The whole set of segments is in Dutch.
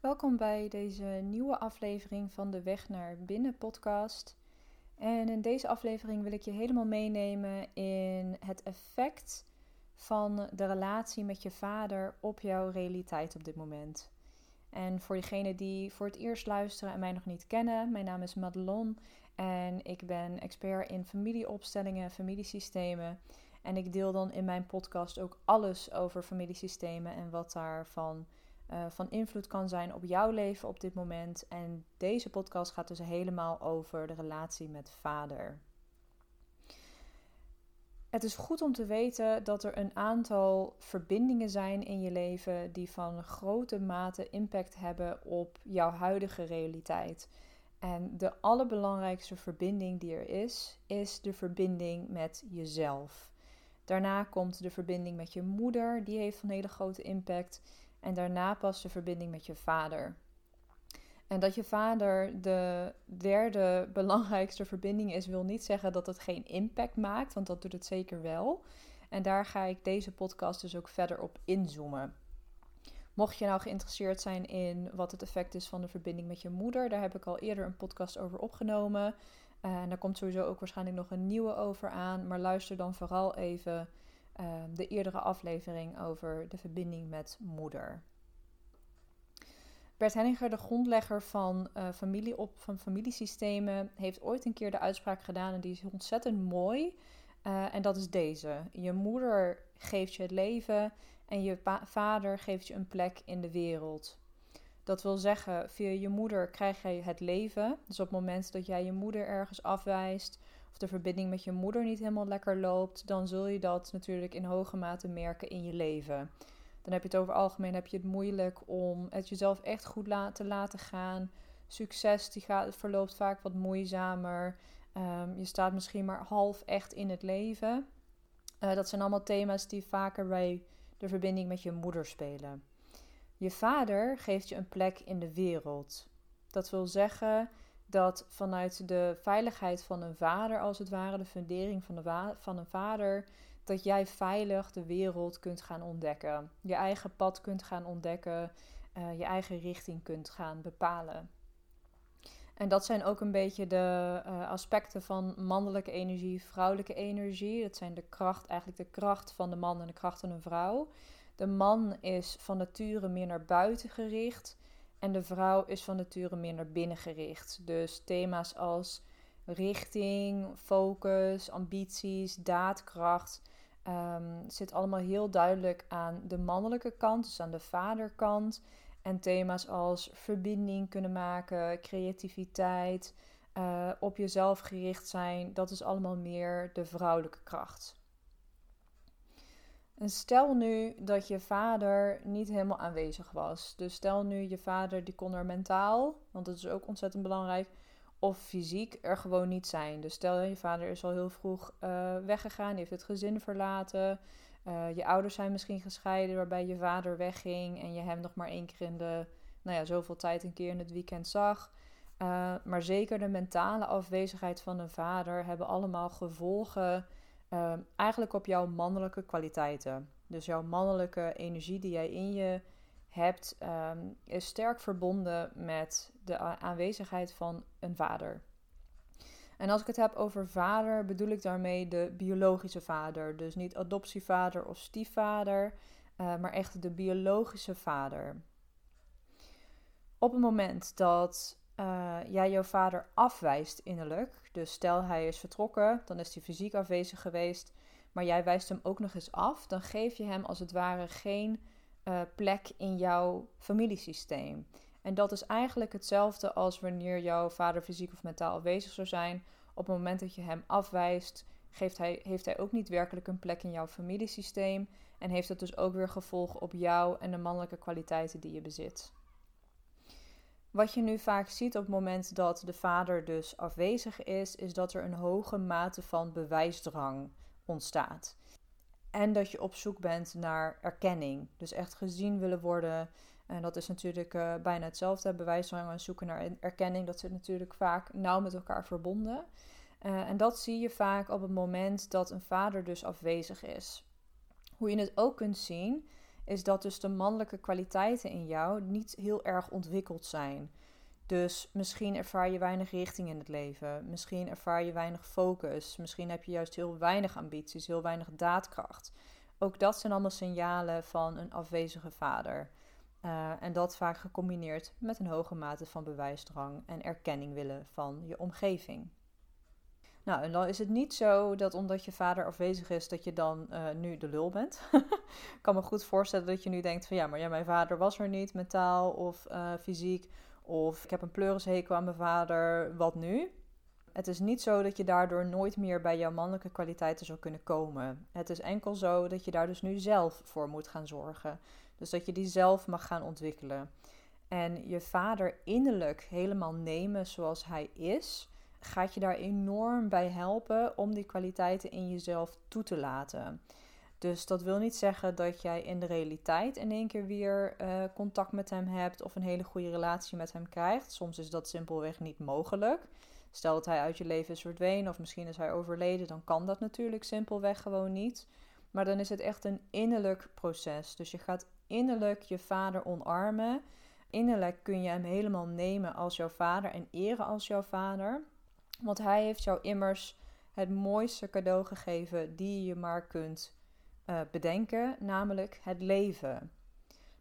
Welkom bij deze nieuwe aflevering van de Weg naar Binnen podcast. En in deze aflevering wil ik je helemaal meenemen in het effect van de relatie met je vader op jouw realiteit op dit moment. En voor degenen die voor het eerst luisteren en mij nog niet kennen, mijn naam is Madelon en ik ben expert in familieopstellingen, familiesystemen. En ik deel dan in mijn podcast ook alles over familiesystemen en wat daarvan uh, van invloed kan zijn op jouw leven op dit moment. En deze podcast gaat dus helemaal over de relatie met vader. Het is goed om te weten dat er een aantal verbindingen zijn in je leven die van grote mate impact hebben op jouw huidige realiteit. En de allerbelangrijkste verbinding die er is, is de verbinding met jezelf. Daarna komt de verbinding met je moeder, die heeft een hele grote impact. En daarna pas de verbinding met je vader. En dat je vader de derde belangrijkste verbinding is, wil niet zeggen dat het geen impact maakt, want dat doet het zeker wel. En daar ga ik deze podcast dus ook verder op inzoomen. Mocht je nou geïnteresseerd zijn in wat het effect is van de verbinding met je moeder, daar heb ik al eerder een podcast over opgenomen. En daar komt sowieso ook waarschijnlijk nog een nieuwe over aan. Maar luister dan vooral even Ehm, de eerdere aflevering over de verbinding met moeder. Bert Henninger, de grondlegger van, uh, familie op, van familiesystemen, heeft ooit een keer de uitspraak gedaan en die is ontzettend mooi. Uh, en dat is deze: Je moeder geeft je het leven en je vader geeft je een plek in de wereld. Dat wil zeggen, via je moeder krijg je het leven. Dus op het moment dat jij je moeder ergens afwijst de verbinding met je moeder niet helemaal lekker loopt, dan zul je dat natuurlijk in hoge mate merken in je leven. Dan heb je het over algemeen heb je het moeilijk om het jezelf echt goed te laten gaan. Succes die gaat, verloopt vaak wat moeizamer. Um, je staat misschien maar half echt in het leven. Uh, dat zijn allemaal thema's die vaker bij de verbinding met je moeder spelen. Je vader geeft je een plek in de wereld. Dat wil zeggen dat vanuit de veiligheid van een vader, als het ware, de fundering van, de van een vader, dat jij veilig de wereld kunt gaan ontdekken. Je eigen pad kunt gaan ontdekken, uh, je eigen richting kunt gaan bepalen. En dat zijn ook een beetje de uh, aspecten van mannelijke energie, vrouwelijke energie. Dat zijn de kracht, eigenlijk de kracht van de man en de kracht van een vrouw. De man is van nature meer naar buiten gericht. En de vrouw is van nature meer naar binnen gericht. Dus thema's als richting, focus, ambities, daadkracht. Um, zit allemaal heel duidelijk aan de mannelijke kant, dus aan de vaderkant. En thema's als verbinding kunnen maken, creativiteit, uh, op jezelf gericht zijn, dat is allemaal meer de vrouwelijke kracht. En stel nu dat je vader niet helemaal aanwezig was. Dus stel nu je vader die kon er mentaal, want dat is ook ontzettend belangrijk, of fysiek er gewoon niet zijn. Dus stel je vader is al heel vroeg uh, weggegaan, heeft het gezin verlaten. Uh, je ouders zijn misschien gescheiden waarbij je vader wegging en je hem nog maar één keer in de, nou ja, zoveel tijd een keer in het weekend zag. Uh, maar zeker de mentale afwezigheid van een vader hebben allemaal gevolgen Ehm, eigenlijk op jouw mannelijke kwaliteiten. Dus jouw mannelijke energie die jij in je hebt, ehm, is sterk verbonden met de aanwezigheid van een vader. En als ik het heb over vader, bedoel ik daarmee de biologische vader. Dus niet adoptievader of stiefvader, uh, maar echt de biologische vader. Op het moment dat uh, jij jouw vader afwijst innerlijk. Dus stel hij is vertrokken, dan is hij fysiek afwezig geweest, maar jij wijst hem ook nog eens af, dan geef je hem als het ware geen uh, plek in jouw familiesysteem. En dat is eigenlijk hetzelfde als wanneer jouw vader fysiek of mentaal afwezig zou zijn. Op het moment dat je hem afwijst, geeft hij, heeft hij ook niet werkelijk een plek in jouw familiesysteem. En heeft dat dus ook weer gevolgen op jou en de mannelijke kwaliteiten die je bezit. Wat je nu vaak ziet op het moment dat de vader dus afwezig is, is dat er een hoge mate van bewijsdrang ontstaat. En dat je op zoek bent naar erkenning. Dus echt gezien willen worden. En dat is natuurlijk uh, bijna hetzelfde. Bewijsdrang en zoeken naar erkenning. Dat zit natuurlijk vaak nauw met elkaar verbonden. Uh, en dat zie je vaak op het moment dat een vader dus afwezig is. Hoe je het ook kunt zien, is dat dus de mannelijke kwaliteiten in jou niet heel erg ontwikkeld zijn. Dus misschien ervaar je weinig richting in het leven. Misschien ervaar je weinig focus. Misschien heb je juist heel weinig ambities, heel weinig daadkracht. Ook dat zijn allemaal signalen van een afwezige vader. Uh, en dat vaak gecombineerd met een hoge mate van bewijsdrang en erkenning willen van je omgeving. Nou, en dan is het niet zo dat omdat je vader afwezig is, dat je dan uh, nu de lul bent. ik kan me goed voorstellen dat je nu denkt van ja, maar ja, mijn vader was er niet, mentaal of uh, fysiek. Of ik heb een pleurishekel aan mijn vader, wat nu? Het is niet zo dat je daardoor nooit meer bij jouw mannelijke kwaliteiten zou kunnen komen. Het is enkel zo dat je daar dus nu zelf voor moet gaan zorgen. Dus dat je die zelf mag gaan ontwikkelen. En je vader innerlijk helemaal nemen zoals hij is, gaat je daar enorm bij helpen om die kwaliteiten in jezelf toe te laten. Dus dat wil niet zeggen dat jij in de realiteit in één keer weer uh, contact met hem hebt of een hele goede relatie met hem krijgt. Soms is dat simpelweg niet mogelijk. Stel dat hij uit je leven is verdwenen of misschien is hij overleden, dan kan dat natuurlijk simpelweg gewoon niet. Maar dan is het echt een innerlijk proces. Dus je gaat innerlijk je vader omarmen. Innerlijk kun je hem helemaal nemen als jouw vader en eren als jouw vader. Want hij heeft jou immers het mooiste cadeau gegeven die je maar kunt uh, bedenken, namelijk het leven.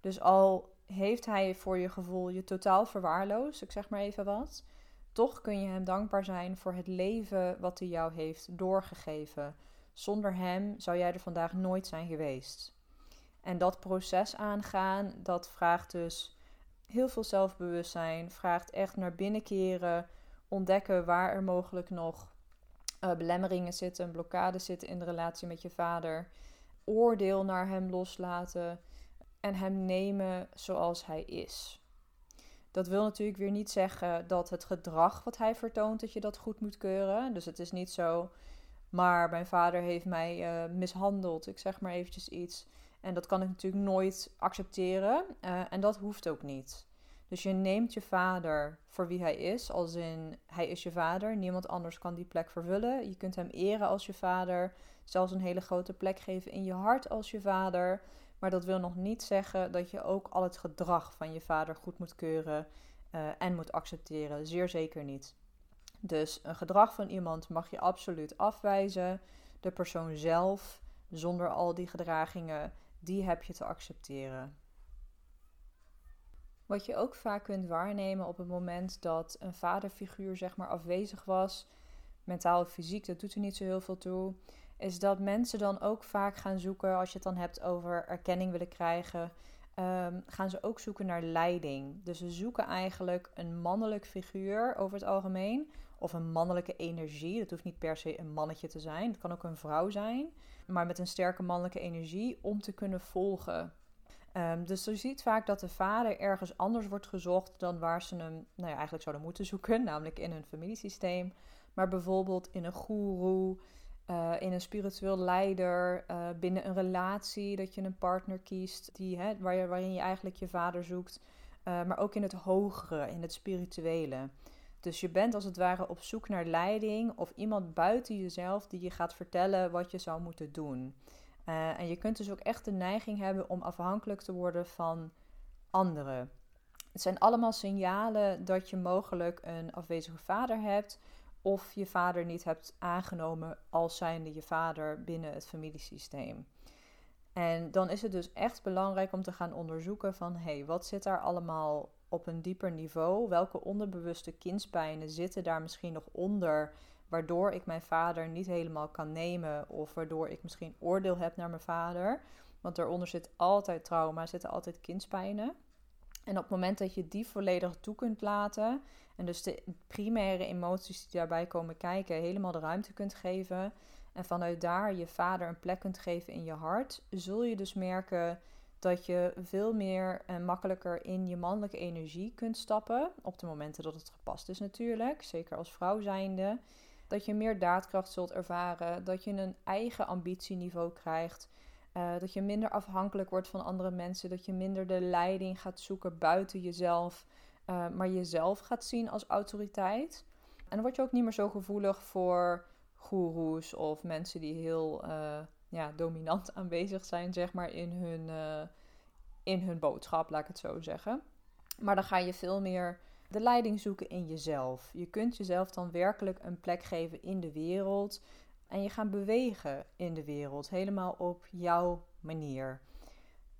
Dus al heeft hij voor je gevoel je totaal verwaarloosd, ik zeg maar even wat, toch kun je hem dankbaar zijn voor het leven wat hij jou heeft doorgegeven. Zonder hem zou jij er vandaag nooit zijn geweest. En dat proces aangaan, dat vraagt dus heel veel zelfbewustzijn, vraagt echt naar binnen keren, ontdekken waar er mogelijk nog uh, belemmeringen zitten, blokkades zitten in de relatie met je vader oordeel naar hem loslaten en hem nemen zoals hij is. Dat wil natuurlijk weer niet zeggen dat het gedrag wat hij vertoont, dat je dat goed moet keuren. Dus het is niet zo, maar mijn vader heeft mij uh, mishandeld, ik zeg maar eventjes iets. En dat kan ik natuurlijk nooit accepteren uh, en dat hoeft ook niet. Dus je neemt je vader voor wie hij is, als in hij is je vader. Niemand anders kan die plek vervullen. Je kunt hem eren als je vader, zelfs een hele grote plek geven in je hart als je vader. Maar dat wil nog niet zeggen dat je ook al het gedrag van je vader goed moet keuren uh, en moet accepteren. Zeer zeker niet. Dus een gedrag van iemand mag je absoluut afwijzen. De persoon zelf, zonder al die gedragingen, die heb je te accepteren. Wat je ook vaak kunt waarnemen op het moment dat een vaderfiguur zeg maar afwezig was, mentaal of fysiek, dat doet er niet zo heel veel toe, is dat mensen dan ook vaak gaan zoeken, als je het dan hebt over erkenning willen krijgen, um, gaan ze ook zoeken naar leiding. Dus ze zoeken eigenlijk een mannelijk figuur over het algemeen, of een mannelijke energie. Dat hoeft niet per se een mannetje te zijn, het kan ook een vrouw zijn, maar met een sterke mannelijke energie om te kunnen volgen. Um, dus je ziet vaak dat de vader ergens anders wordt gezocht dan waar ze hem nou ja, eigenlijk zouden moeten zoeken, namelijk in hun familiesysteem. Maar bijvoorbeeld in een goeroe, uh, in een spiritueel leider, uh, binnen een relatie, dat je een partner kiest die, hè, waar je, waarin je eigenlijk je vader zoekt. Uh, maar ook in het hogere, in het spirituele. Dus je bent als het ware op zoek naar leiding of iemand buiten jezelf die je gaat vertellen wat je zou moeten doen. Uh, en je kunt dus ook echt de neiging hebben om afhankelijk te worden van anderen. Het zijn allemaal signalen dat je mogelijk een afwezige vader hebt of je vader niet hebt aangenomen als zijnde je vader binnen het familiesysteem. En dan is het dus echt belangrijk om te gaan onderzoeken van hé, hey, wat zit daar allemaal op een dieper niveau? Welke onderbewuste kindspijnen zitten daar misschien nog onder waardoor ik mijn vader niet helemaal kan nemen of waardoor ik misschien oordeel heb naar mijn vader. Want daaronder zit altijd trauma, zitten altijd kindspijnen. En op het moment dat je die volledig toe kunt laten en dus de primaire emoties die daarbij komen kijken helemaal de ruimte kunt geven en vanuit daar je vader een plek kunt geven in je hart, zul je dus merken dat je veel meer en makkelijker in je mannelijke energie kunt stappen. Op de momenten dat het gepast is natuurlijk, zeker als vrouw zijnde dat je meer daadkracht zult ervaren, dat je een eigen ambitieniveau krijgt, uh, dat je minder afhankelijk wordt van andere mensen, dat je minder de leiding gaat zoeken buiten jezelf, uh, maar jezelf gaat zien als autoriteit. En dan word je ook niet meer zo gevoelig voor goeroes of mensen die heel uh, ja, dominant aanwezig zijn, zeg maar, in hun, in hun boodschap, laat ik het zo zeggen. Maar dan ga je veel meer de leiding zoeken in jezelf. Je kunt jezelf dan werkelijk een plek geven in de wereld. En je gaat bewegen in de wereld, helemaal op jouw manier.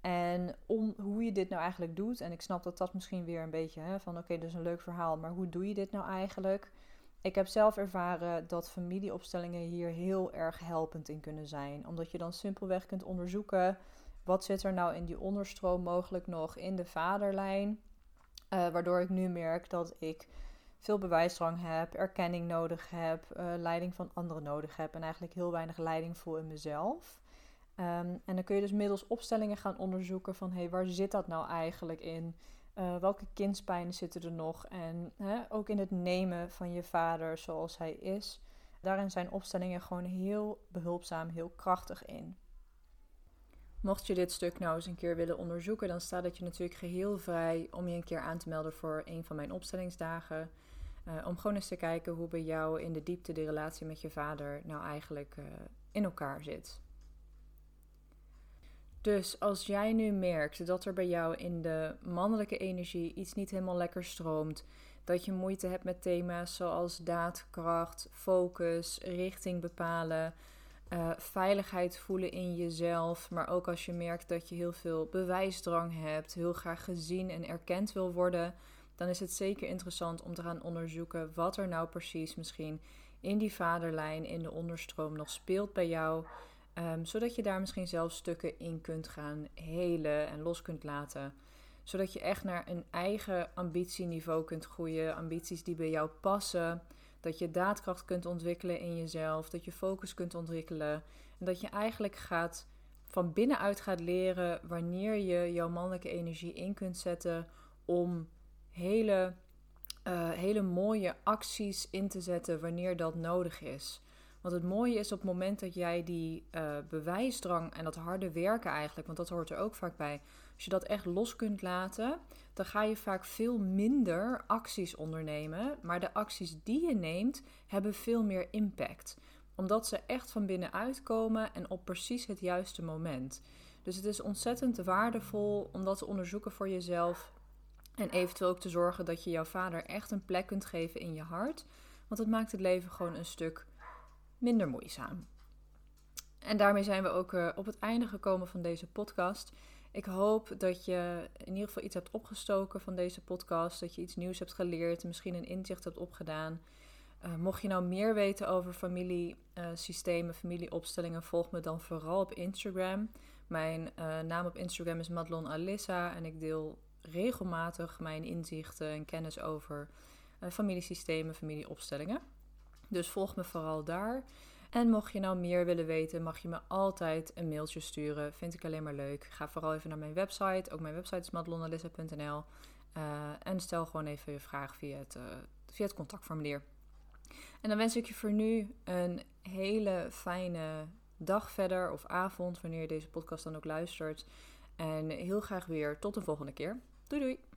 En hoe je dit nou eigenlijk doet, en ik snap dat dat misschien weer een beetje hè, van oké, dat is een leuk verhaal, maar hoe doe je dit nou eigenlijk? Ik heb zelf ervaren dat familieopstellingen hier heel erg helpend in kunnen zijn. Omdat je dan simpelweg kunt onderzoeken wat zit er nou in die onderstroom mogelijk nog in de vaderlijn. Uh, waardoor ik nu merk dat ik veel bewijsdrang heb, erkenning nodig heb, uh, leiding van anderen nodig heb en eigenlijk heel weinig leiding voel in mezelf. Um, en dan kun je dus middels opstellingen gaan onderzoeken van hé, hey, waar zit dat nou eigenlijk in? Uh, welke kindspijnen zitten er nog? En hè, ook in het nemen van je vader zoals hij is. Daarin zijn opstellingen gewoon heel behulpzaam, heel krachtig in. Mocht je dit stuk nou eens een keer willen onderzoeken, dan staat het je natuurlijk geheel vrij om je een keer aan te melden voor een van mijn opstellingsdagen. Uh, om gewoon eens te kijken hoe bij jou in de diepte de relatie met je vader nou eigenlijk uh, in elkaar zit. Dus als jij nu merkt dat er bij jou in de mannelijke energie iets niet helemaal lekker stroomt, dat je moeite hebt met thema's zoals daadkracht, focus, richting bepalen, uh, veiligheid voelen in jezelf, maar ook als je merkt dat je heel veel bewijsdrang hebt, heel graag gezien en erkend wil worden, dan is het zeker interessant om te gaan onderzoeken wat er nou precies misschien in die vaderlijn, in de onderstroom nog speelt bij jou. Um, zodat je daar misschien zelf stukken in kunt gaan helen en los kunt laten. Zodat je echt naar een eigen ambitieniveau kunt groeien. Ambities die bij jou passen. Dat je daadkracht kunt ontwikkelen in jezelf. Dat je focus kunt ontwikkelen. En dat je eigenlijk gaat van binnenuit gaat leren wanneer je jouw mannelijke energie in kunt zetten om hele, uh, hele mooie acties in te zetten wanneer dat nodig is. Want het mooie is op het moment dat jij die uh, bewijsdrang en dat harde werken eigenlijk, want dat hoort er ook vaak bij, als je dat echt los kunt laten, dan ga je vaak veel minder acties ondernemen. Maar de acties die je neemt, hebben veel meer impact. Omdat ze echt van binnenuit komen en op precies het juiste moment. Dus het is ontzettend waardevol om dat te onderzoeken voor jezelf. En eventueel ook te zorgen dat je jouw vader echt een plek kunt geven in je hart. Want het maakt het leven gewoon een stuk minder moeizaam. En daarmee zijn we ook uh, op het einde gekomen van deze podcast. Ik hoop dat je in ieder geval iets hebt opgestoken van deze podcast. Dat je iets nieuws hebt geleerd, misschien een inzicht hebt opgedaan. Uh, mocht je nou meer weten over familiesystemen, uh, familieopstellingen, volg me dan vooral op Instagram. Mijn uh, naam op Instagram is Madelon Alissa en ik deel regelmatig mijn inzichten en kennis over familiesystemen, familieopstellingen. Dus volg me vooral daar. En mocht je nou meer willen weten, mag je me altijd een mailtje sturen. Vind ik alleen maar leuk. Ga vooral even naar mijn website. Ook mijn website is madelonalissa.nl. Uh, en stel gewoon even je vraag via het, uh, via het contactformulier. En dan wens ik je voor nu een hele fijne dag verder of avond, wanneer je deze podcast dan ook luistert. En heel graag weer tot de volgende keer. Doei doei!